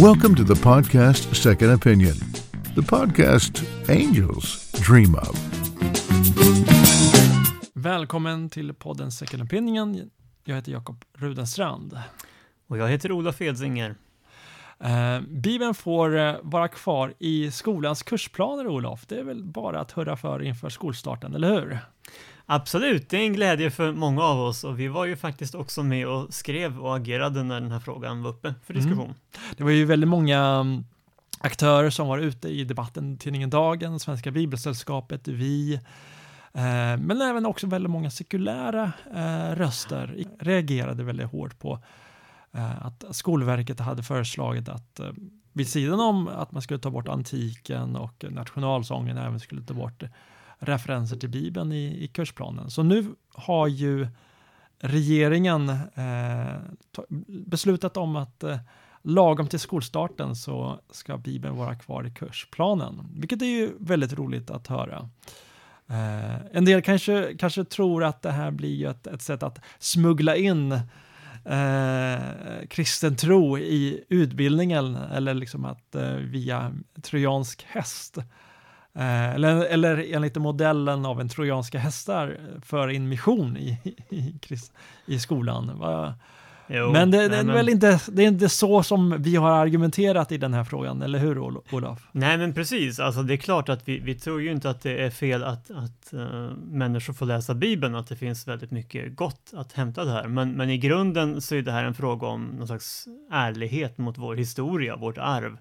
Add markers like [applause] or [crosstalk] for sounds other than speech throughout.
Welcome to the podcast Second Opinion, the podcast angels dream of. Välkommen till podden Second Opinion. Jag heter Jakob Rudenstrand. Och jag heter Olof Edsinger. Eh, Bibeln får eh, vara kvar i skolans kursplaner, Olof. Det är väl bara att hurra för inför skolstarten, eller hur? Absolut, det är en glädje för många av oss och vi var ju faktiskt också med och skrev och agerade när den här frågan var uppe för diskussion. Mm. Det var ju väldigt många mm, aktörer som var ute i debatten, tidningen Dagen, Svenska Bibelsällskapet, vi, eh, men även också väldigt många sekulära eh, röster reagerade väldigt hårt på eh, att Skolverket hade föreslagit att vid sidan om att man skulle ta bort antiken och nationalsången även skulle ta bort referenser till Bibeln i, i kursplanen. Så nu har ju regeringen eh, beslutat om att eh, lagom till skolstarten så ska Bibeln vara kvar i kursplanen, vilket är ju väldigt roligt att höra. Eh, en del kanske, kanske tror att det här blir ett, ett sätt att smuggla in eh, kristen tro i utbildningen eller liksom att eh, via trojansk häst Eh, eller, eller enligt modellen av en trojanska hästar för in mission i, i, i skolan. Jo, men det, det är men... väl inte, det är inte så som vi har argumenterat i den här frågan, eller hur Olof? Nej, men precis. Alltså, det är klart att vi, vi tror ju inte att det är fel att, att uh, människor får läsa Bibeln, att det finns väldigt mycket gott att hämta där. Men, men i grunden så är det här en fråga om någon slags ärlighet mot vår historia, vårt arv.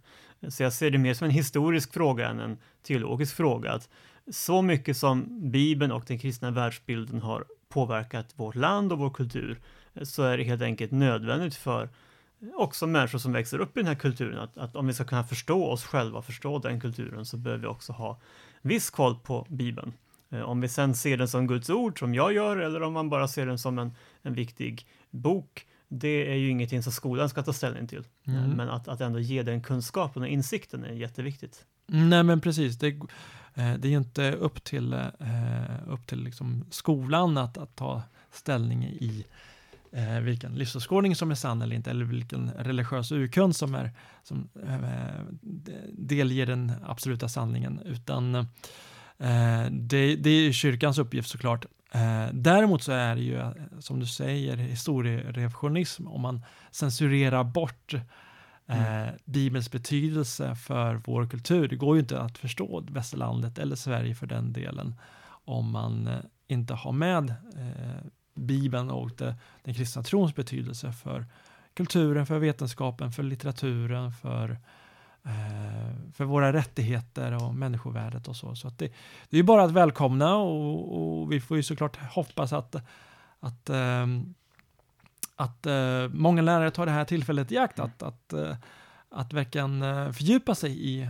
Så jag ser det mer som en historisk fråga än en teologisk fråga. Att så mycket som Bibeln och den kristna världsbilden har påverkat vårt land och vår kultur så är det helt enkelt nödvändigt för också människor som växer upp i den här kulturen att, att om vi ska kunna förstå oss själva, och förstå den kulturen så behöver vi också ha viss koll på Bibeln. Eh, om vi sen ser den som Guds ord, som jag gör, eller om man bara ser den som en, en viktig bok, det är ju ingenting som skolan ska ta ställning till. Mm. Men att, att ändå ge den kunskapen och insikten är jätteviktigt. Nej, men precis. Det, eh, det är inte upp till, eh, upp till liksom skolan att, att ta ställning i eh, vilken livsåskådning som är sann eller inte, eller vilken religiös urkund som, är, som delger den absoluta sanningen, utan det, det är kyrkans uppgift såklart Eh, däremot så är det ju, som du säger, historierevisionism om man censurerar bort eh, mm. Bibelns betydelse för vår kultur. Det går ju inte att förstå västerlandet eller Sverige för den delen om man eh, inte har med eh, Bibeln och det, den kristna trons betydelse för kulturen, för vetenskapen, för litteraturen, för Eh, Eh, för våra rättigheter och människovärdet och så. Så att det, det är bara att välkomna och, och, vi får ju såklart hoppas att, att, ehm, att eh, många lärare tar det här tillfället i akt att, att, eh, att verkligen fördjupa sig i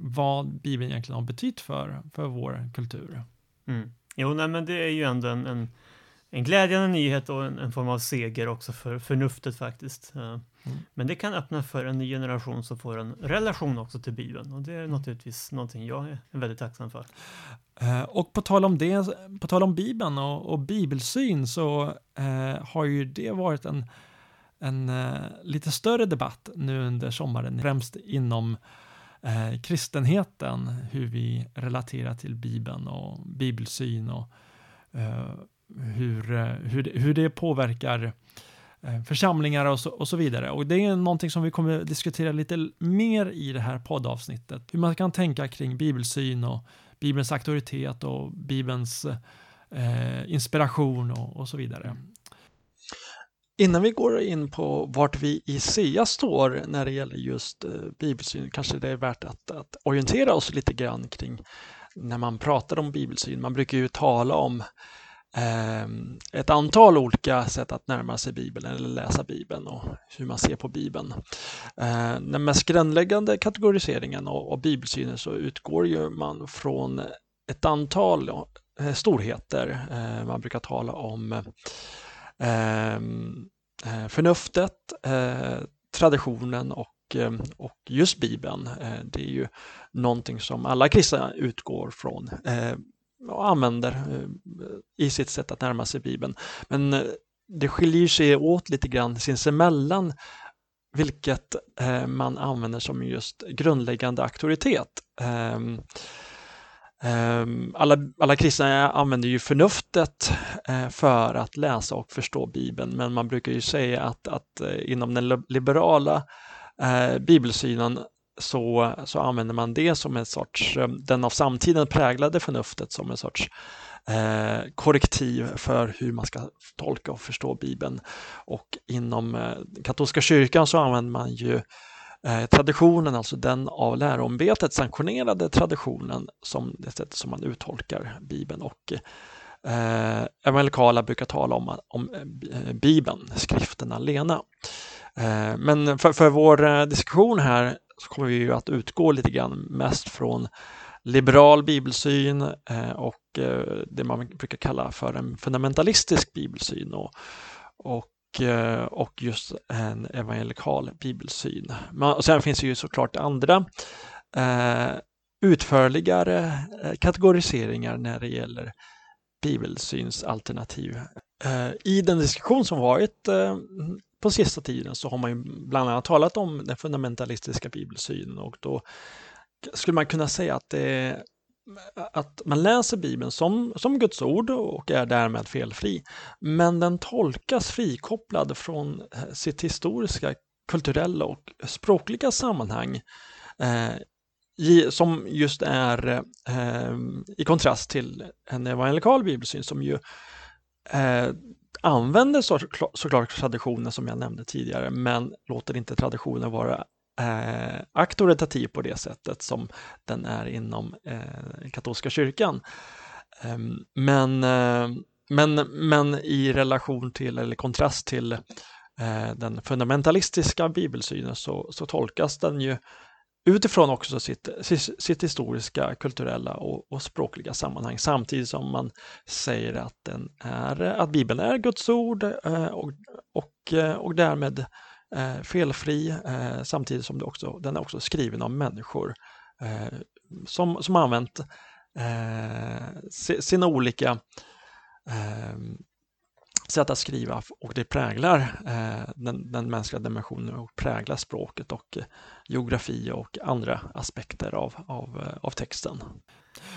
vad Bibeln egentligen har betytt för, för vår kultur. Mm. Jo, nej, men det är ju ändå en, en en glädjande nyhet och en, en, form av seger också för förnuftet faktiskt. Mm. Men det kan öppna för en ny generation som får en relation också till Bibeln och det är naturligtvis någonting jag är väldigt tacksam för. Eh, och på tal om det, på tal om Bibeln och, och bibelsyn så eh, har ju det varit en, en eh, lite större debatt nu under sommaren, främst inom eh, kristenheten, hur vi relaterar till Bibeln och bibelsyn och eh, hur, eh, hur, hur det påverkar Eh, församlingar och så, och så vidare. Och det är någonting som vi kommer diskutera lite mer i det här poddavsnittet. Hur man kan tänka kring bibelsyn och Bibelns auktoritet och Bibelns eh, inspiration och, och, så vidare. Innan vi går in på vart vi i SEA står när det gäller just eh, bibelsyn kanske det är värt att, att orientera oss lite grann kring när man pratar om bibelsyn. Man brukar ju tala om Ehm, ett antal olika sätt att närma sig Bibeln eller läsa Bibeln och hur man ser på Bibeln. Ehm, den mest grundläggande kategoriseringen av bibelsynen så utgår ju man från ett antal eh, storheter. Eh, man brukar tala om ehm, eh, förnuftet, traditionen och och just Bibeln, det är ju någonting som alla kristna utgår från och använder eh, i sitt sätt att närma sig Bibeln. Men eh, det skiljer sig åt lite grann sinsemellan vilket eh, man använder som just grundläggande auktoritet. Ehm, ehm, alla, alla kristna använder ju förnuftet för att läsa och förstå Bibeln, men man brukar ju säga att, att inom den liberala bibelsynen så, så använder man det som en sorts, eh, den av samtiden präglade förnuftet som en sorts eh, korrektiv för hur man ska tolka och förstå Bibeln. Och inom eh, katolska kyrkan så använder man ju eh, traditionen, alltså den av läroämbetet sanktionerade traditionen som det sätt som man uttolkar Bibeln. Och eh, evangelikala brukar tala om, om eh, Bibeln, skriften alena. Eh, men för, för vår eh, diskussion här så kommer vi ju att utgå lite grann mest från liberal bibelsyn eh, och eh, det man brukar kalla för en fundamentalistisk bibelsyn och, och, och just en evangelikal bibelsyn. och sen finns det ju såklart andra utförligare kategoriseringar när det gäller bibelsynsalternativ. I den diskussion som varit på sista tiden så har man ju bland annat talat om den fundamentalistiska bibelsynen och då skulle man kunna säga att, det, att man läser Bibeln som, som Guds ord och är därmed felfri. Men den tolkas frikopplad från eh, sitt historiska, kulturella och språkliga sammanhang eh, som just är eh, i kontrast till en evangelikal bibelsyn som ju eh, använder så, såklart traditionen som jag nämnde tidigare men låter inte traditionen vara eh, auktoritativ på det sättet som den är inom eh, katolska kyrkan. Ehm, eh, men, men, men i relation till, eller kontrast till eh, den fundamentalistiska bibelsynen så, så tolkas den ju utifrån också sitt, sitt historiska, kulturella och, och, språkliga sammanhang samtidigt som man säger att, den är, att Bibeln är Guds ord eh, och, och, eh, och därmed eh, felfri samtidigt som det också, den är också skriven av människor som, som använt sina olika sätt att skriva och det präglar eh, den, den mänskliga dimensionen och präglar språket och geografi och andra aspekter av, av, av texten.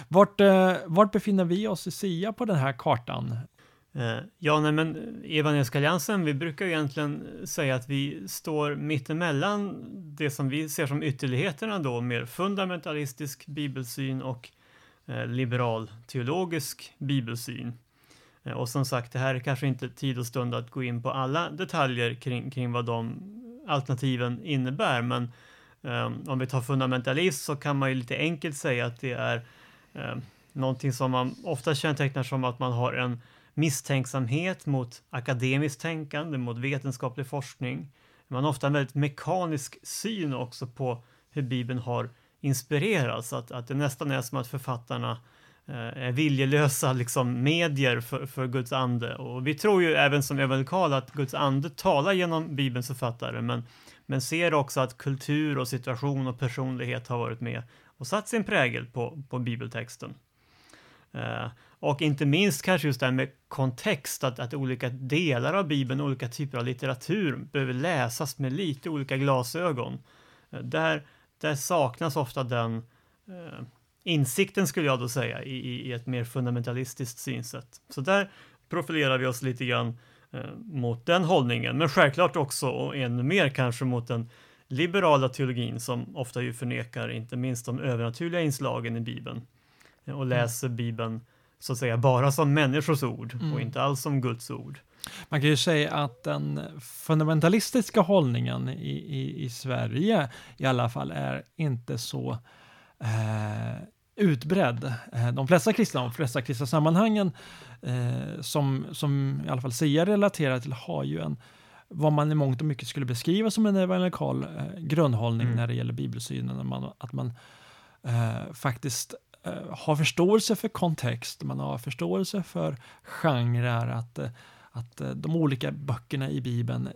Vart, vart befinner vi oss i SIA på den här kartan? Eh, ja, nej, men Evangeliska alliansen, vi brukar ju egentligen säga att vi står mittemellan det som vi ser som ytterligheterna då, mer fundamentalistisk bibelsyn och eh, liberal teologisk bibelsyn. Eh, och som sagt, det här är kanske inte tid och stund att gå in på alla detaljer kring, kring vad de alternativen innebär, men eh, om vi tar fundamentalism så kan man ju lite enkelt säga att det är eh, någonting som man ofta kännetecknar som att man har en misstänksamhet mot akademiskt tänkande, mot vetenskaplig forskning. Man har ofta en väldigt mekanisk syn också på hur Bibeln har inspirerats, att, att det nästan är som att författarna eh, Eh, är viljelösa liksom, medier för, för Guds ande. Och vi tror ju även som evangelikala att Guds ande talar genom Bibelns författare, men, men ser också att kultur och situation och personlighet har varit med och satt sin prägel på, på bibeltexten. Uh, och inte minst kanske just det här med kontext, att, att olika delar av Bibeln, olika typer av litteratur behöver läsas med lite olika glasögon. Eh, där, där saknas ofta den eh, insikten skulle jag då säga i, i, ett mer fundamentalistiskt synsätt. Så där profilerar vi oss lite grann eh, mot den hållningen, men självklart också och ännu mer kanske mot den liberala teologin som ofta ju förnekar inte minst de övernaturliga inslagen i Bibeln eh, och läser Bibeln så att säga bara som människors ord mm. och inte alls som Guds ord. Man kan ju säga att den fundamentalistiska hållningen i, i, i Sverige i alla fall är inte så eh, utbredd. Eh, de flesta kristna, de flesta kristna sammanhangen eh, som, som i alla fall SIA relaterar till har ju en vad man i mångt och mycket skulle beskriva som en evangelikal eh, grundhållning mm. när det gäller bibelsynen. Man, att man eh, faktiskt Eh, har förståelse för kontext, man har förståelse för genrer, att, att eh, de olika böckerna i Bibeln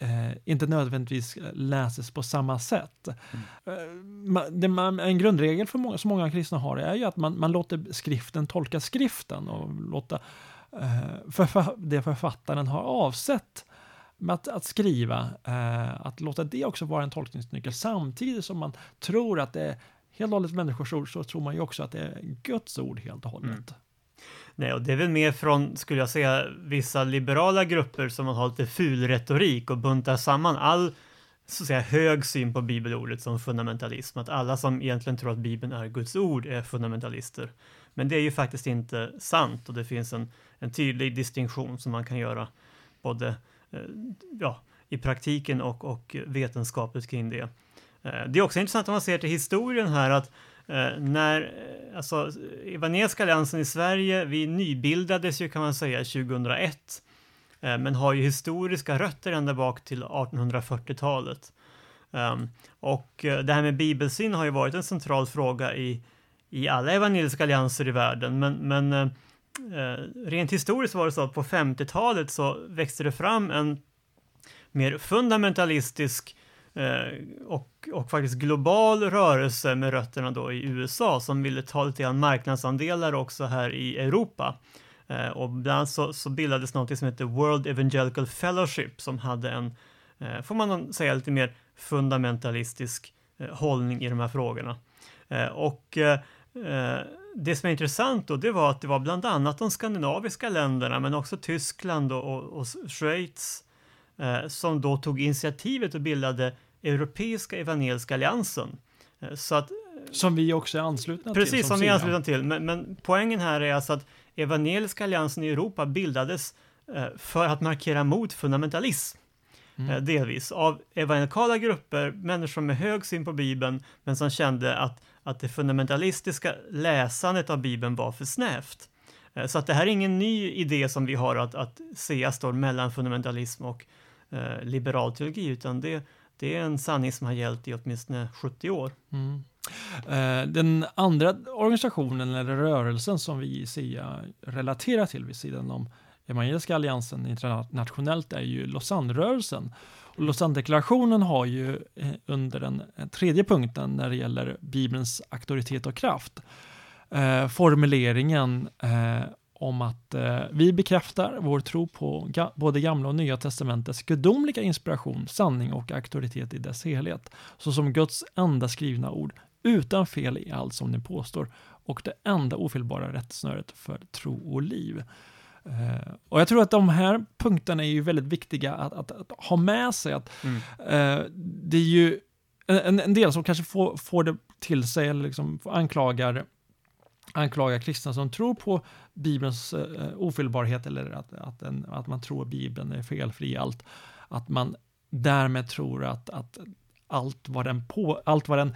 eh, inte nödvändigtvis läses på samma sätt. Mm. en grundregel för många, som många kristna har är ju att man, man låter skriften tolka skriften och låta eh, för, för det författaren har avsett med att, att skriva, eh, att låta det också vara en tolkningsnyckel samtidigt som man tror att det är helt och hållet människors ord så tror man ju också att det är Guds ord helt och hållet. Mm. Nej, och det är väl mer från, skulle jag säga, vissa liberala grupper som har lite ful retorik och buntar samman all så att säga hög syn på bibelordet som fundamentalism, att alla som egentligen tror att bibeln är Guds ord är fundamentalister. Men det är ju faktiskt inte sant och det finns en, en tydlig distinktion som man kan göra både eh, ja, i praktiken och, och vetenskapligt kring det. Eh, det är också intressant om man ser till historien här att eh, när, eh, alltså Evangeliska alliansen i Sverige, vi nybildades ju kan man säga 2001, eh, men har ju historiska rötter ända bak till 1840-talet. Um, ehm, och eh, det här med bibelsyn har ju varit en central fråga i, i alla evangeliska allianser i världen, men, men eh, eh, rent historiskt var det så att på 50-talet så växte det fram en mer fundamentalistisk Eh, Eh, och, och faktiskt global rörelse med rötterna då i USA som ville ta lite grann marknadsandelar också här i Europa. Eh, och bland annat så, så bildades något som heter World Evangelical Fellowship som hade en, eh, får man säga, lite mer fundamentalistisk eh, hållning i de här frågorna. Eh, och det som är intressant då, det var att det var bland annat de skandinaviska länderna, men också Tyskland och, och, och Schweiz, eh, som då tog initiativet och bildade Europeiska Evangeliska Alliansen. Eh, så att, som vi också är anslutna precis, till. Precis, som, vi är anslutna till. Men, men, poängen här är alltså att Evangeliska Alliansen i Europa bildades eh, för att markera mot fundamentalism. Mm. Eh, delvis av evangelikala grupper, människor med hög syn på Bibeln, men som kände att, att det fundamentalistiska läsandet av Bibeln var för snävt. Eh, så att det här är ingen ny idé som vi har att, att se står mellan fundamentalism och eh, liberal teologi, utan det, det är en sanning som har gällt i åtminstone 70 år. Mm. Eh, den andra organisationen eller rörelsen som vi i SIA relaterar till vid sidan om Evangeliska alliansen internationellt är ju Lausanne-rörelsen. Och Lausanne-deklarationen har ju eh, under den tredje punkten när det gäller Bibelns auktoritet och kraft eh, formuleringen eh, om att eh, vi bekräftar vår tro på ga både Gamla och Nya Testamentets gudomliga inspiration, sanning och auktoritet i dess helhet, såsom Guds enda skrivna ord, utan fel i allt som ni påstår, och det enda ofelbara rättesnöret för tro och liv. Uh, och jag tror att de här punkterna är ju väldigt viktiga att, att, att ha med sig. Att, mm. uh, det är ju en, en, del som kanske får, får det till sig, eller liksom anklagar anklagar kristna som tror på Bibelns uh, ofelbarhet eller att, att, en, att man tror Bibeln är felfri i allt, att man därmed tror att, att allt vad den, på, allt vad den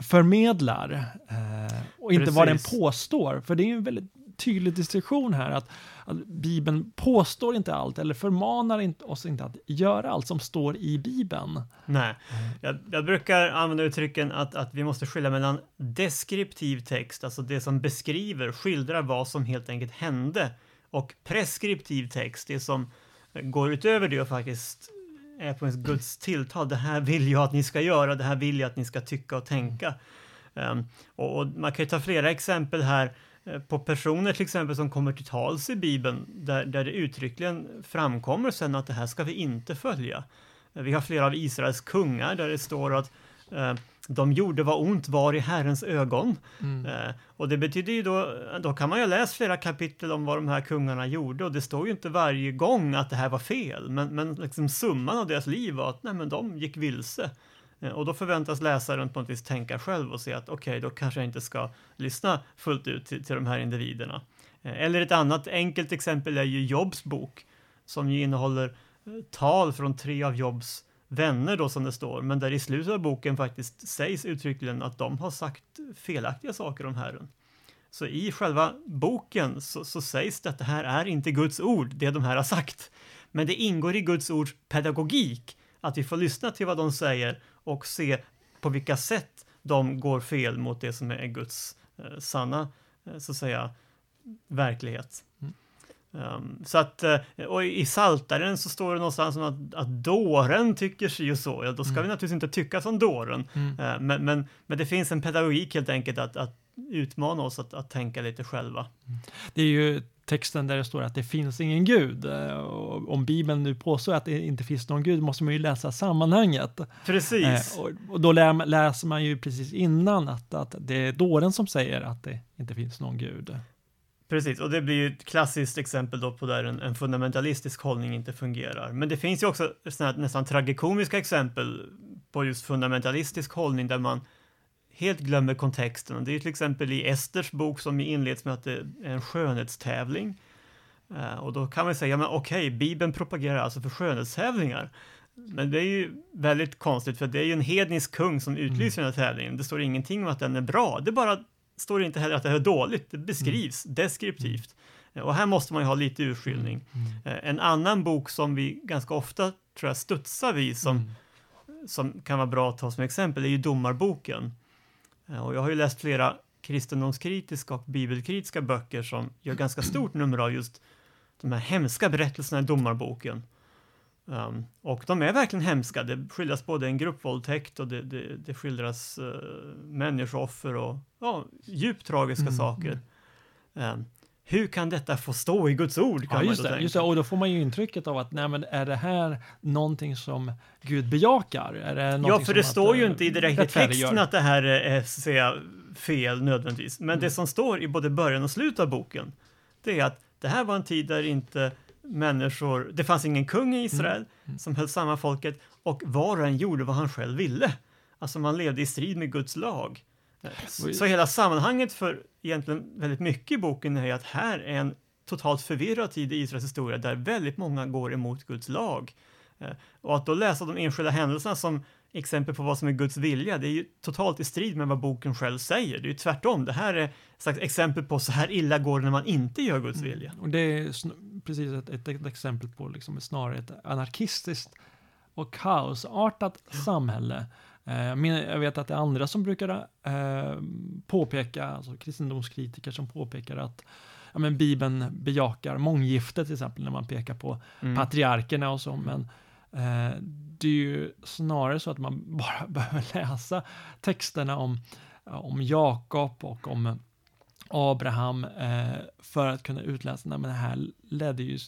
förmedlar uh, och inte Precis. vad den påstår. För det är ju en väldigt tydlig distinktion här att, att Bibeln påstår inte allt eller förmanar inte, oss inte att göra allt som står i Bibeln. Nej, jag, jag brukar använda uttrycken att, att vi måste skilja mellan deskriptiv text, alltså det som beskriver, skildrar vad som helt enkelt hände, och preskriptiv text, det som går utöver det och faktiskt är på ens Guds tilltal. Det här vill jag att ni ska göra, det här vill jag att ni ska tycka och tänka. Um, och, och, man kan ju ta flera exempel här. Eh, på personer till exempel som kommer till tals i Bibeln där, där det uttryckligen framkommer sen att det här ska vi inte följa. Eh, vi har flera av Israels kungar där det står att eh, de gjorde vad ont var i Herrens ögon. Mm. Eh, och det betyder ju då, då kan man ju läsa flera kapitel om vad de här kungarna gjorde och det står ju inte varje gång att det här var fel, men, men liksom summan av deras liv var att nej, men de gick vilse. Eh, och då förväntas läsaren på något vis tänka själv och se att okej, okay, då kanske jag inte ska lyssna fullt ut till, till de här individerna. Eh, eller ett annat enkelt exempel är ju Jobs bok som ju innehåller eh, tal från tre av Jobs vänner då som det står, men där i slutet av boken faktiskt sägs uttryckligen att de har sagt felaktiga saker om Herren. Så i själva boken så, så, sägs det att det här är inte Guds ord, det de här har sagt. Men det ingår i Guds ords pedagogik att vi får lyssna till vad de säger och se på vilka sätt de går fel mot det som är Guds eh, sanna, eh, så att säga, verklighet. Mm. Um, så att, eh, och i Saltaren så står det någonstans att, att dåren tycker sig och så. Ja, då ska mm. vi naturligtvis inte tycka som dåren. Mm. Uh, men, men, men, det finns en pedagogik helt enkelt att, att utmana oss att, att tänka lite själva. Det är ju texten där det står att det finns ingen gud. Eh, och om Bibeln nu påstår att det inte finns någon gud måste man ju läsa sammanhanget. Precis. Eh, och, och, då lär, läser man ju precis innan att, att det är dåren som säger att det inte finns någon gud. Precis, och det blir ju ett klassiskt exempel då på där en, en fundamentalistisk hållning inte fungerar. Men det finns ju också sådana nästan tragikomiska exempel på just fundamentalistisk hållning där man helt glömmer kontexten. Det är till exempel i Esters bok som inleds med att det är en skönhetstävling. Uh, och då kan man säga, men okej, okay, Bibeln propagerar alltså för skönhetstävlingar. Men det är ju väldigt konstigt för det är ju en hednisk kung som utlyser mm. den här tävlingen. Det står ingenting om att den är bra. Det bara står inte heller att det är dåligt. Det beskrivs mm. deskriptivt. Och här måste man ju ha lite urskiljning. Mm. mm. Uh, en annan bok som vi ganska ofta tror jag studsar vid som, mm. som kan vara bra att ta som exempel är ju Domarboken. Eh, och jag har ju läst flera kristendomskritiska och bibelkritiska böcker som gör ganska stort nummer av just de här hemska berättelserna i domarboken. Um, och de är verkligen hemska. Det skildras både en gruppvåldtäkt och det, det, det skildras uh, människooffer och ja, djupt tragiska mm. saker. Um, hur kan detta få stå i Guds ord? Kan ja, just, det, just det, och då får man ju intrycket av att nej, men är det här någonting som Gud bejakar? Är det ja, för det står att, ju inte i direkt i texten att det här är säga, fel nödvändigtvis. Men mm. det som står i både början och slutet av boken, det är att det här var en tid där inte människor, det fanns ingen kung i Israel mm. Mm. som höll samman folket och var och en gjorde vad han själv ville. Alltså man levde i strid med Guds lag. Så hela sammanhanget för egentligen väldigt mycket i boken är att här är en totalt förvirrad tid i Israels historia där väldigt många går emot Guds lag. Eh, och att då läsa de enskilda händelserna som exempel på vad som är Guds vilja, det är ju totalt i strid med vad boken själv säger. Det är ju tvärtom. Det här är ett exempel på så här illa går det när man inte gör Guds mm. vilja. Och det är precis ett, ett, ett exempel på liksom snarare ett anarkistiskt och kaosartat samhälle Eh, jag vet att det är andra som brukar eh, påpeka, alltså kristendomskritiker som påpekar att ja, men Bibeln bejakar månggifte till exempel när man pekar på mm. patriarkerna och så. Men eh, det är ju snarare så att man [laughs] bara behöver läsa texterna om, om Jakob och om Abraham eh, för att kunna utläsa, att det här ledde ju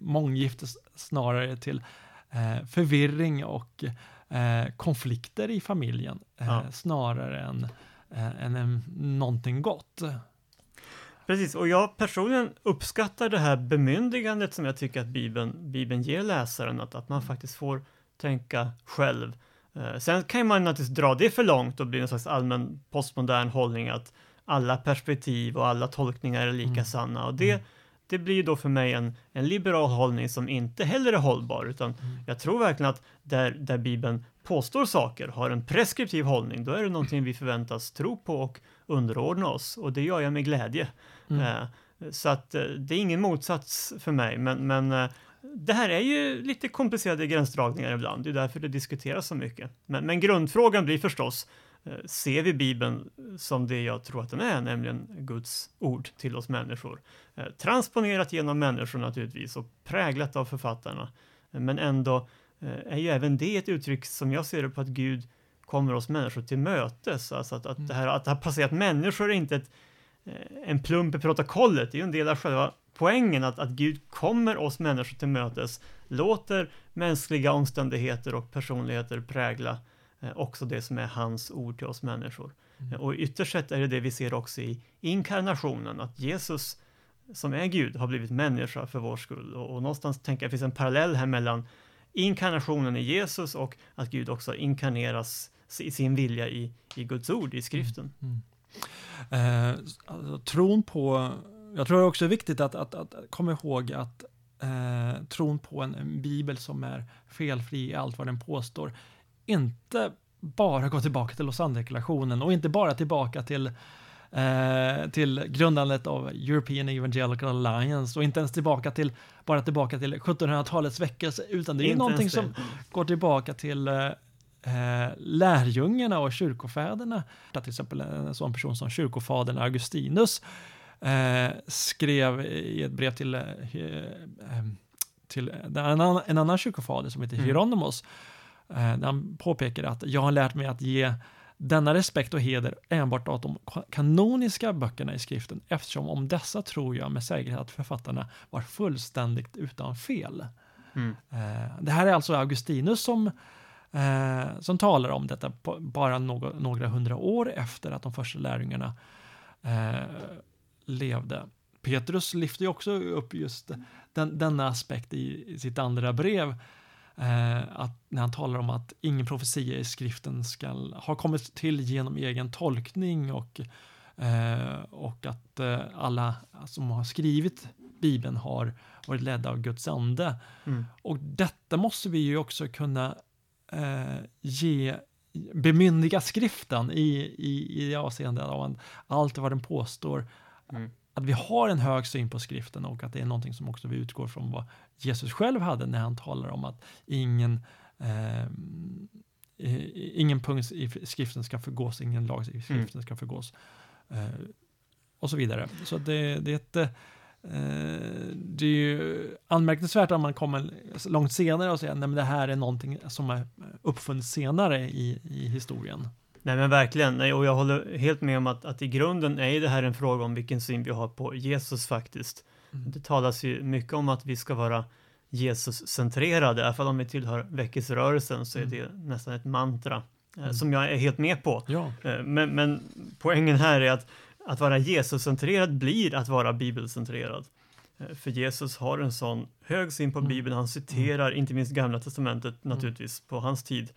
månggifte snarare till eh, förvirring och eh, konflikter i familjen eh, ja. snarare än, eh, än en, någonting gott. Precis, och jag personligen uppskattar det här bemyndigandet som jag tycker att Bibeln, Bibeln ger läsaren, att, att man faktiskt får tänka själv. Eh, sen kan man naturligtvis dra det för långt och bli en slags allmän postmodern hållning att alla perspektiv och alla tolkningar är lika mm. sanna och det mm det blir då för mig en, en liberal hållning som inte heller är hållbar, utan mm. jag tror verkligen att där, där Bibeln påstår saker, har en preskriptiv hållning, då är det någonting vi förväntas tro på och underordna oss, och det gör jag med glädje. Mm. Eh, så att eh, det är ingen motsats för mig, men, men eh, det här är ju lite komplicerade gränsdragningar ibland, det är därför det diskuteras så mycket. Men, men grundfrågan blir förstås, ser vi Bibeln som det jag tror att den är, nämligen Guds ord till oss människor. Eh, transponerat genom människor naturligtvis och präglat av författarna. Eh, men ändå är ju även det ett uttryck som jag ser det på att Gud kommer oss människor till mötes. Alltså att, att, mm. det här, att det har passerat människor är inte ett, en plump i protokollet, det är ju en del av själva poängen att, att Gud kommer oss människor till mötes, låter mänskliga omständigheter och personligheter prägla Eh, också det som är hans ord till oss människor. Mm. Eh, och ytterst sett är det det vi ser också i inkarnationen, att Jesus som är Gud har blivit människa för vår skull. Och, och någonstans tänker jag det finns en parallell här mellan inkarnationen i Jesus och att Gud också inkarneras i sin vilja i, i Guds ord, i skriften. Mm. Mm. Eh, alltså, tron på, jag tror också det är viktigt att, att, att komma ihåg att eh, tron på en, en bibel som är felfri i allt vad den påstår inte bara gå tillbaka till Lausanne-deklarationen och inte bara tillbaka till eh, till grundandet av European Evangelical Alliance och inte ens tillbaka till bara tillbaka till 1700-talets väckelse utan det är inte någonting som går tillbaka till eh, eh, lärjungarna och kyrkofäderna. Till exempel en sån person som kyrkofadern Augustinus eh, skrev i ett brev till, eh, eh till en annan, en annan kyrkofader som heter mm. Hieronymus Mm Eh, där han påpekar att jag har lärt mig att ge denna respekt och heder enbart åt de kanoniska böckerna i skriften eftersom om dessa tror jag med säkerhet att författarna var fullständigt utan fel. Mm. Eh, det här är alltså Augustinus som, eh, som talar om detta bara några, några hundra år efter att de första lärjungarna levde. Petrus lyfter ju också upp just den, denna aspekt i, sitt andra brev att när han talar om att ingen profetia i skriften ska ha kommit till genom egen tolkning och, eh, och att eh, alla som har skrivit Bibeln har varit ledda av Guds ande. Mm. Och detta måste vi ju också kunna eh, ge bemyndiga skriften i, i, i det avseendet av allt vad den påstår. Mm att vi har en hög syn på skriften och att det är någonting som också vi utgår från vad Jesus själv hade när han talar om att ingen eh, ingen punkt i skriften ska förgås, ingen lag i mm. skriften mm. ska förgås. Eh, och så vidare. Så det, det är ett eh, det är ju anmärkningsvärt om man kommer långt senare och säger att det här är någonting som är uppfunnit senare i, i historien. Nej men verkligen, Nej, och jag håller helt med om att, att i grunden är det här en fråga om vilken syn vi har på Jesus faktiskt. Mm. Det talas ju mycket om att vi ska vara Jesus-centrerade, i alla fall om vi tillhör väckelserörelsen så är mm. det nästan ett mantra eh, mm. som jag är helt med på. Ja. Eh, men, men poängen här är att att vara Jesus-centrerad blir att vara bibelcentrerad. Eh, för Jesus har en sån hög syn på mm. Bibeln, han citerar mm. inte minst Gamla Testamentet naturligtvis på hans tid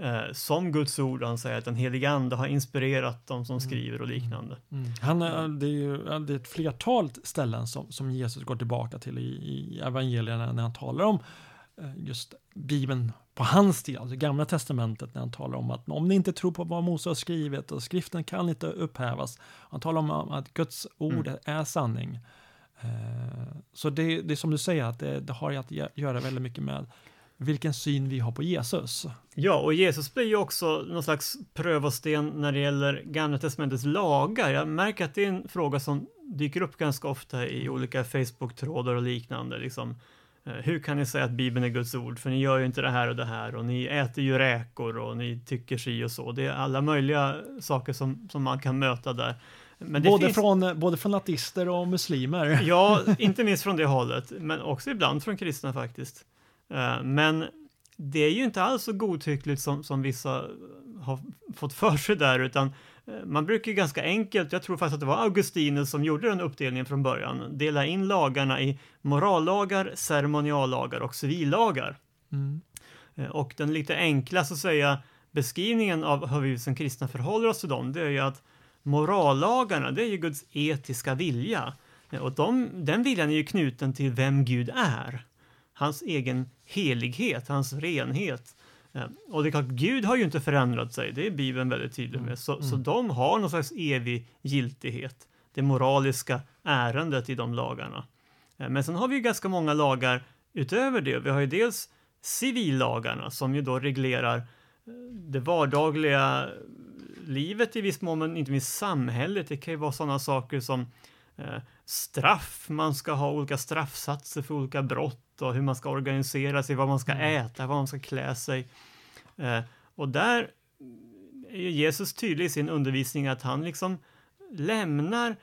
eh, som Guds ord. Han säger att den heliga ande har inspirerat de som mm. skriver och liknande. Mm. Han, det är ju det är ett flertal ställen som, som Jesus går tillbaka till i, i evangelierna när han talar om eh, just Bibeln på hans tid, alltså Gamla Testamentet, när han talar om att om ni inte tror på vad Mose har skrivit och skriften kan inte upphävas. Han talar om att Guds ord mm. är sanning. Eh, så det, det är som du säger, att det, det har att göra väldigt mycket med vilken syn vi har på Jesus. Ja, och Jesus blir ju också någon slags prövosten när det gäller Gamla Testamentets lagar. Jag märker att det är en fråga som dyker upp ganska ofta i olika Facebook-trådar och liknande. Liksom, eh, hur kan ni säga att Bibeln är Guds ord? För ni gör ju inte det här och det här och ni äter ju räkor och ni tycker si och så. Det är alla möjliga saker som, som man kan möta där. både, finns... från, både från ateister och muslimer. Ja, [laughs] inte minst från det hållet, men också ibland från kristna faktiskt. Eh, men det är ju inte alls så godtyckligt som, som vissa har fått för sig där, utan eh, man brukar ganska enkelt, jag tror faktiskt att det var Augustinus som gjorde den uppdelningen från början, dela in lagarna i morallagar, ceremoniallagar och civillagar. Mm. Eh, och den lite enkla, så att säga, beskrivningen av hur vi som kristna förhåller oss till dem, det är ju att morallagarna, det är ju Guds etiska vilja. Och de, den viljan är ju knuten till vem Gud är hans egen helighet, hans renhet. Eh, och det är klart, Gud har ju inte förändrat sig, det är Bibeln väldigt tydlig med, så, mm. så de har någon slags evig giltighet, det moraliska ärendet i de lagarna. Eh, men sen har vi ju ganska många lagar utöver det. Vi har ju dels civillagarna som ju då reglerar eh, det vardagliga livet i viss mån, men inte minst samhället. Det kan ju vara sådana saker som straff, man ska ha olika straffsatser för olika brott och hur man ska organisera sig, vad man ska mm. äta, vad man ska klä sig. Eh, och där är Jesus tydlig i sin undervisning att han liksom lämnar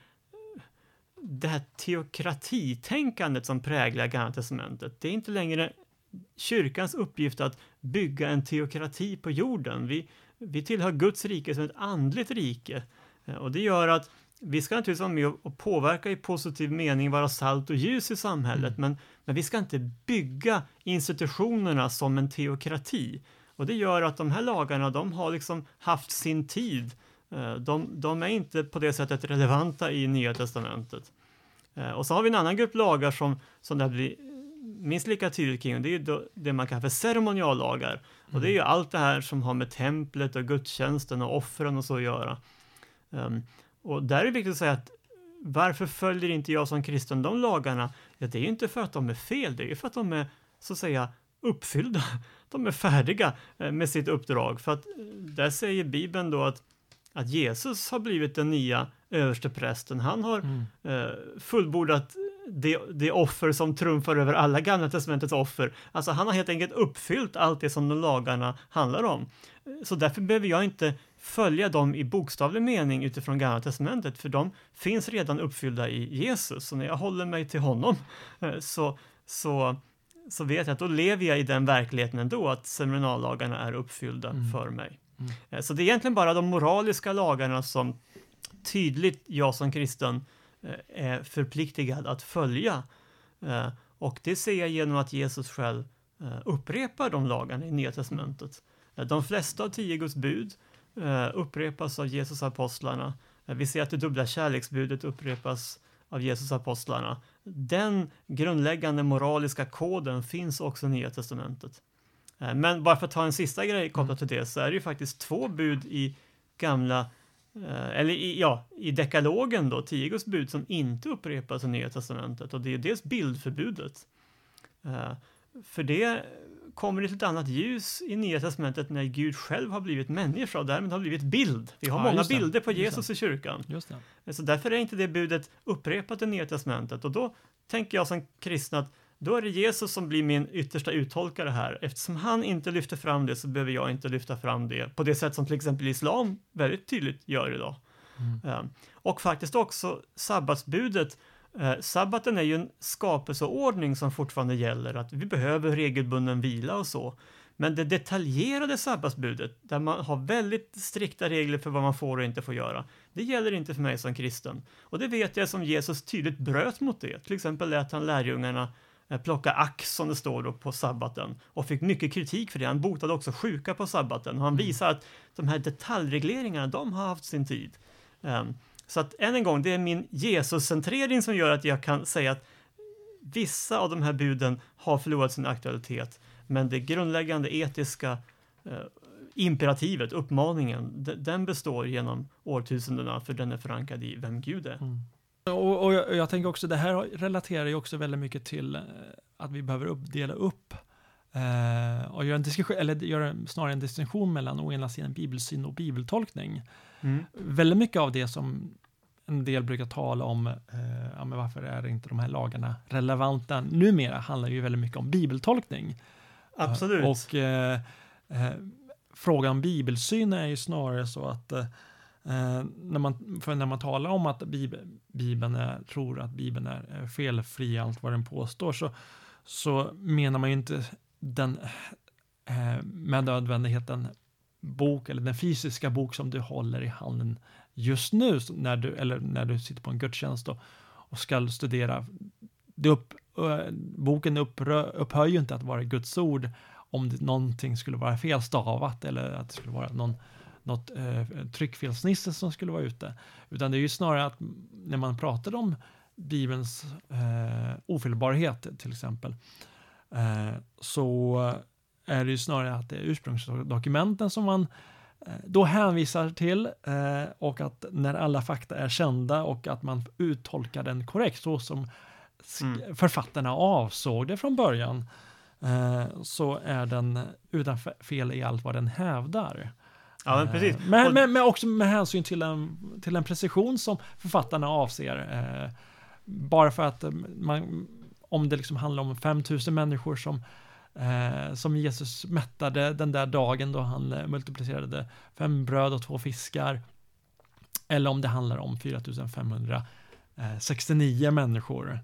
det här teokratitänkandet som präglar Gamla Testamentet. Det är inte längre kyrkans uppgift att bygga en teokrati på jorden. Vi, vi tillhör Guds rike som ett andligt rike. Eh, och det gör att vi ska naturligtvis vara med och påverka i positiv mening, vara salt och ljus i samhället, mm. men, men vi ska inte bygga institutionerna som en teokrati. Och det gör att de här lagarna, de har liksom haft sin tid. Eh, de, de är inte på det sättet relevanta i Nya Testamentet. Eh, och så har vi en annan grupp lagar som, som det blir minst lika tydligt kring, och det är ju det man kallar för ceremoniallagar. Mm. Och det är ju mm. allt det här som har med templet och gudstjänsten och offren och så att göra. Um, och där är det viktigt att säga att varför följer inte jag som kristen de lagarna? Ja, det är ju inte för att de är fel, det är ju för att de är så att säga uppfyllda. [laughs] De är färdiga eh, med sitt uppdrag. För att eh, där säger Bibeln då att, att Jesus har blivit den nya överste prästen. Han har mm. eh, fullbordat det, det offer som trumfar över alla gamla testamentets offer. Alltså han har helt enkelt uppfyllt allt det som de lagarna handlar om. Så därför behöver jag inte följa dem i bokstavlig mening utifrån Gamla Testamentet, för de finns redan uppfyllda i Jesus. Så när jag håller mig till honom eh, så, så, så vet jag att då lever jag i den verkligheten ändå, att ceremoniallagarna är uppfyllda mm. för mig. Mm. Eh, så det är egentligen bara de moraliska lagarna som tydligt jag som kristen eh, är förpliktigad att följa. Och det ser jag genom att Jesus själv upprepar de lagarna i Nya Testamentet. De flesta av tio Guds bud Eh, upprepas av Jesus apostlarna. Eh, vi ser att det dubbla kärleksbudet upprepas av Jesus apostlarna. Den grundläggande moraliska koden finns också i Nya Testamentet. Eh, men bara för att ta en sista grej kopplat till det så är det ju faktiskt två bud i gamla eller i, ja, i dekalogen då, tio Guds bud som inte upprepas i Nya Testamentet och det är dels bildförbudet. För det kommer det ett annat ljus i Nya Testamentet när Gud själv har blivit människa och därmed har blivit bild. Vi har ja, många bilder på Jesus i kyrkan. Så därför är inte det budet upprepat i Nya Testamentet och då tänker jag som kristen att då är det Jesus som blir min yttersta uttolkare här. Eftersom han inte lyfter fram det så behöver jag inte lyfta fram det på det sätt som till exempel islam väldigt tydligt gör idag. Mm. Um, och faktiskt också sabbatsbudet Eh, sabbaten är ju en skapelseordning som fortfarande gäller, att vi behöver regelbunden vila och så. Men det detaljerade sabbatsbudet, där man har väldigt strikta regler för vad man får och inte får göra, det gäller inte för mig som kristen. Och det vet jag som Jesus tydligt bröt mot det. Till exempel lät han lärjungarna eh, plocka ax, som det står då, på sabbaten och fick mycket kritik för det. Han botade också sjuka på sabbaten och han mm. visar att de här detaljregleringarna, de har haft sin tid. Um, så att än en gång, det är min Jesuscentrering som gör att jag kan säga att vissa av de här buden har förlorat sin aktualitet, men det grundläggande etiska eh, imperativet, uppmaningen, den består genom årtusendena för den är förankrad i vem Gud är. Mm. Och, och jag, jag, tänker också, det här relaterar ju också väldigt mycket till eh, att vi behöver upp, dela upp eh, och göra en diskussion, eller göra snarare en distinktion mellan å ena sidan bibelsyn och bibeltolkning. Mm. Väldigt mycket av det som en del brukar tala om, eh, ja, men varför är inte de här lagarna relevanta numera, handlar ju väldigt mycket om bibeltolkning. Absolut. och eh, eh, frågan om bibelsyn är ju snarare så att eh, när, man, för när man talar om att Bibeln är, tror att Bibeln är felfri, allt vad den påstår, så, så menar man ju inte den eh, med nödvändigheten bok eller den fysiska bok som du håller i handen just nu när du, eller när du sitter på en gudstjänst och, och ska studera. Det upp, eh, boken upprö, upphör ju inte att vara Guds ord om det, någonting skulle vara felstavat eller att det skulle vara någon, något eh, tryckfelsnisse som skulle vara ute. Utan det är ju snarare att när man pratar om Bibelns eh, ofelbarhet till exempel, eh, så är det ju snarare att det är ursprungsdokumenten som man eh, då hänvisar till eh, och att när alla fakta är kända och att man uttolkar den korrekt så som mm. författarna avsåg det från början eh, så är den utan fel i allt vad den hävdar. Ja, men precis. Men, men, men, också med hänsyn till en, till en precision som författarna avser. bara för att man, om det liksom handlar om 5000 människor som eh, som Jesus mättade den där dagen då han eh, multiplicerade fem bröd och två fiskar. Eller om det handlar om 4569 människor.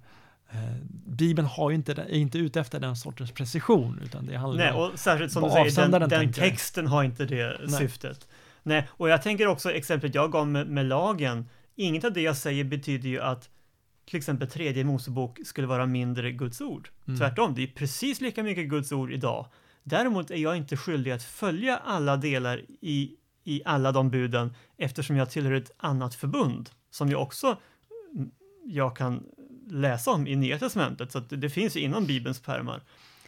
Eh, Bibeln har inte, är inte ute efter den sortens precision, utan det handlar Nej, och särskilt som du säger, den, den texten har inte det Nej. syftet. Nej, och jag tänker också exemplet jag gav med, med lagen, inget av det jag säger betyder ju att till exempel tredje Mosebok skulle vara mindre Guds ord. Mm. Tvärtom, det är precis lika mycket Guds ord idag. Däremot är jag inte skyldig att följa alla delar i, i alla de buden eftersom jag tillhör ett annat förbund som jag också mm, jag kan läsa om i Nya Testamentet, så det, det finns inom Bibelns pärmar.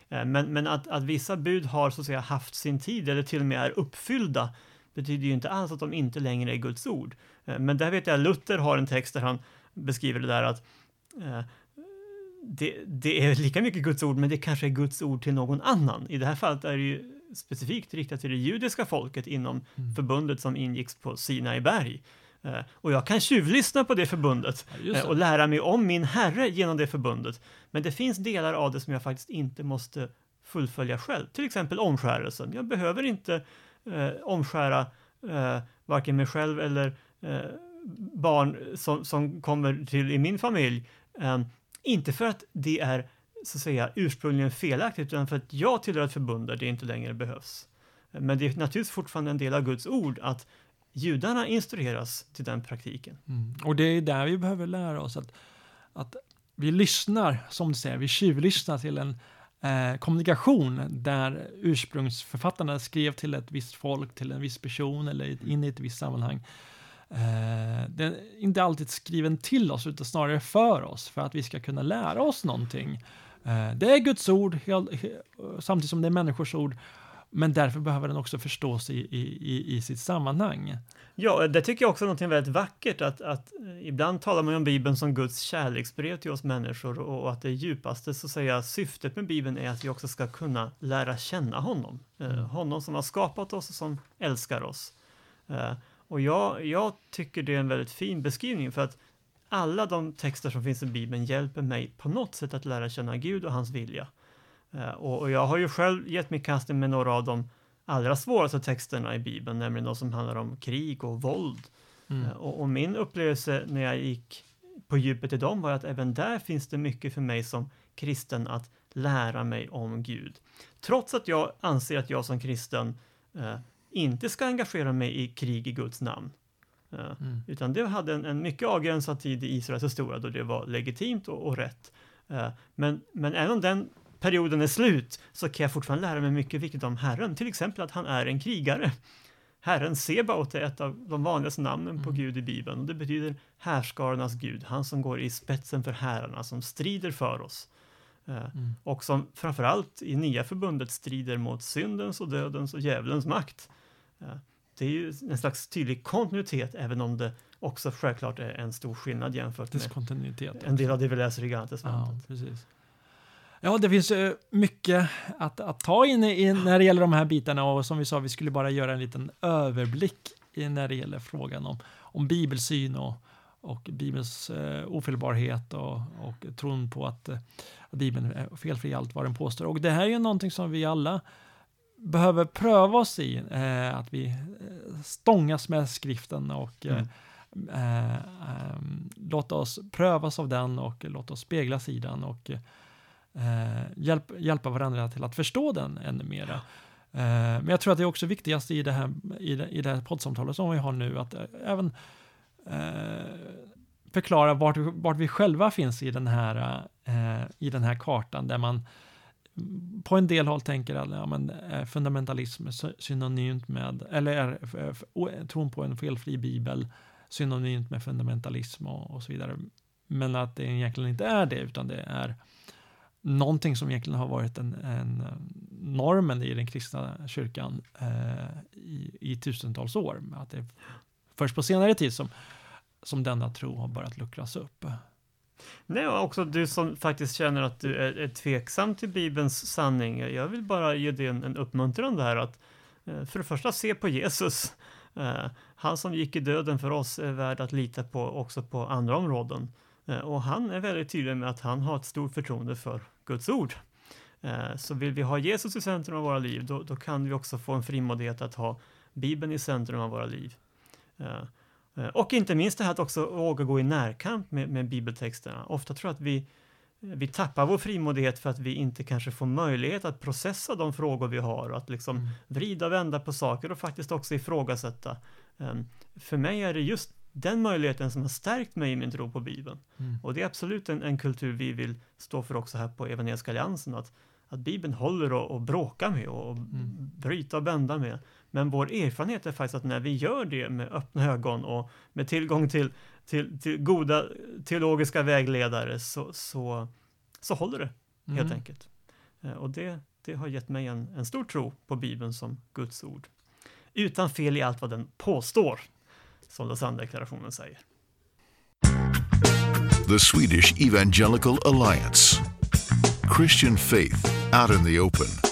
Eh, men, men att, att vissa bud har så att säga haft sin tid eller till och med är uppfyllda betyder ju inte alls att de inte längre är Guds ord. Eh, men där vet jag Luther har en text där han beskriver det där att eh, det, det, är lika mycket Guds ord, men det kanske är Guds ord till någon annan. I det här fallet är det ju specifikt riktat till det judiska folket inom mm. förbundet som ingicks på Sinai berg. Eh, och jag kan tjuvlyssna på det förbundet ja, eh, och lära mig om min Herre genom det förbundet. Men det finns delar av det som jag faktiskt inte måste fullfölja själv, till exempel omskärelsen. Jag behöver inte eh, omskära eh, varken mig själv eller barn som, som kommer till i min familj. Eh, inte för att det är så att säga ursprungligen felaktigt, utan för att jag tillhör ett förbund där det inte längre behövs. Men det är naturligtvis fortfarande en del av Guds ord att judarna instrueras till den praktiken. Mm. Och det är där vi behöver lära oss att, att vi lyssnar, som du säger, vi tjuvlyssnar till en eh, kommunikation där ursprungsförfattarna skrev till ett visst folk, till en viss person eller in i ett visst sammanhang. Eh, den är inte alltid skriven till oss, utan snarare för oss, för att vi ska kunna lära oss någonting. Eh, det är Guds ord, samtidigt som det är människors ord. Men därför behöver den också förstås i, i, i sitt sammanhang. Ja, det tycker jag också är något väldigt vackert, att, att ibland talar man om Bibeln som Guds kärleksbrev till oss människor och att det djupaste så att säga, syftet med Bibeln är att vi också ska kunna lära känna honom. Eh, mm. Honom som har skapat oss och som älskar oss. Och jag, jag tycker det är en väldigt fin beskrivning för att alla de texter som finns i Bibeln hjälper mig på något sätt att lära känna Gud och hans vilja. Eh, och, och, jag har ju själv gett mig kast med några av de allra svåraste texterna i Bibeln, nämligen de som handlar om krig och våld. Mm. Eh, och, och, min upplevelse när jag gick på djupet i dem var att även där finns det mycket för mig som kristen att lära mig om Gud. Trots att jag anser att jag som kristen eh, inte ska engagera mig i krig i Guds namn. Eh, mm. Utan det hade en, en, mycket avgränsad tid i Israels historia då det var legitimt och, och rätt. Eh, men, men även om den perioden är slut så kan jag fortfarande lära mig mycket viktigt om Herren, till exempel att han är en krigare. Herren Sebaot är ett av de vanligaste namnen mm. på Gud i Bibeln och det betyder härskarnas Gud, han som går i spetsen för herrarna, som strider för oss. Eh, mm. Och som framförallt i nya förbundet strider mot syndens och dödens och djävulens makt. Eh, det är ju en slags tydlig kontinuitet, även om det också självklart är en stor skillnad jämfört med en del av det vi läser i Gamla Testamentet. Ja, precis. Ja, det finns mycket att, att ta in i när det gäller de här bitarna och som vi sa, vi skulle bara göra en liten överblick när det gäller frågan om, om bibelsyn och, och Bibelns eh, ofelbarhet och, och tron på att, att Bibeln är felfri i allt vad den påstår. Och det här är ju någonting som vi alla behöver pröva oss i, eh, att vi eh, stångas med skriften och mm. eh, eh, låta oss prövas av den och låta oss speglas i den och eh, hjälp, hjälpa varandra till att förstå den ännu mera. Men jag tror att det är också viktigast i det här, i det, i det här poddsamtalet som vi har nu, att även eh, förklara vart, vart vi själva finns i den här, eh, i den här kartan, där man på en del håll tänker att ja, men, eh, fundamentalism är synonymt med, eller är tron på en felfri bibel synonymt med fundamentalism och, och så vidare. Men att det egentligen inte är det, utan det är någonting som egentligen har varit en, en eh, normen i den kristna kyrkan eh, i, i, tusentals år. Att det är först på senare tid som, som denna tro har börjat luckras upp. Nej, och också du som faktiskt känner att du är, är tveksam till Bibelns sanning. Jag vill bara ge dig en, en uppmuntran där att eh, för det första se på Jesus. Eh, han som gick i döden för oss är värd att lita på också på andra områden. Eh, och han är väldigt tydlig med att han har ett stort förtroende för Guds ord. Så vill vi ha Jesus i centrum av våra liv, då, då kan vi också få en frimodighet att ha Bibeln i centrum av våra liv. Eh, och inte minst det här att också våga gå i närkamp med, med bibeltexterna. Ofta tror jag att vi, vi tappar vår frimodighet för att vi inte kanske får möjlighet att processa de frågor vi har och att liksom mm. vrida och vända på saker och faktiskt också ifrågasätta. För mig är det just den möjligheten som har stärkt mig i min tro på Bibeln. Mm. Och det är absolut en, en, kultur vi vill stå för också här på Evangeliska Alliansen, att, att Bibeln håller och, och bråka med och mm. bryta och bända med. Men vår erfarenhet är faktiskt att när vi gör det med öppna ögon och med tillgång till, till, till goda teologiska vägledare så, så, så håller det helt mm. enkelt. Eh, och det, det har gett mig en, en stor tro på Bibeln som Guds ord. Utan fel i allt vad den påstår som Lausanne-deklarationen säger. The Swedish Evangelical Alliance Christian faith out in the open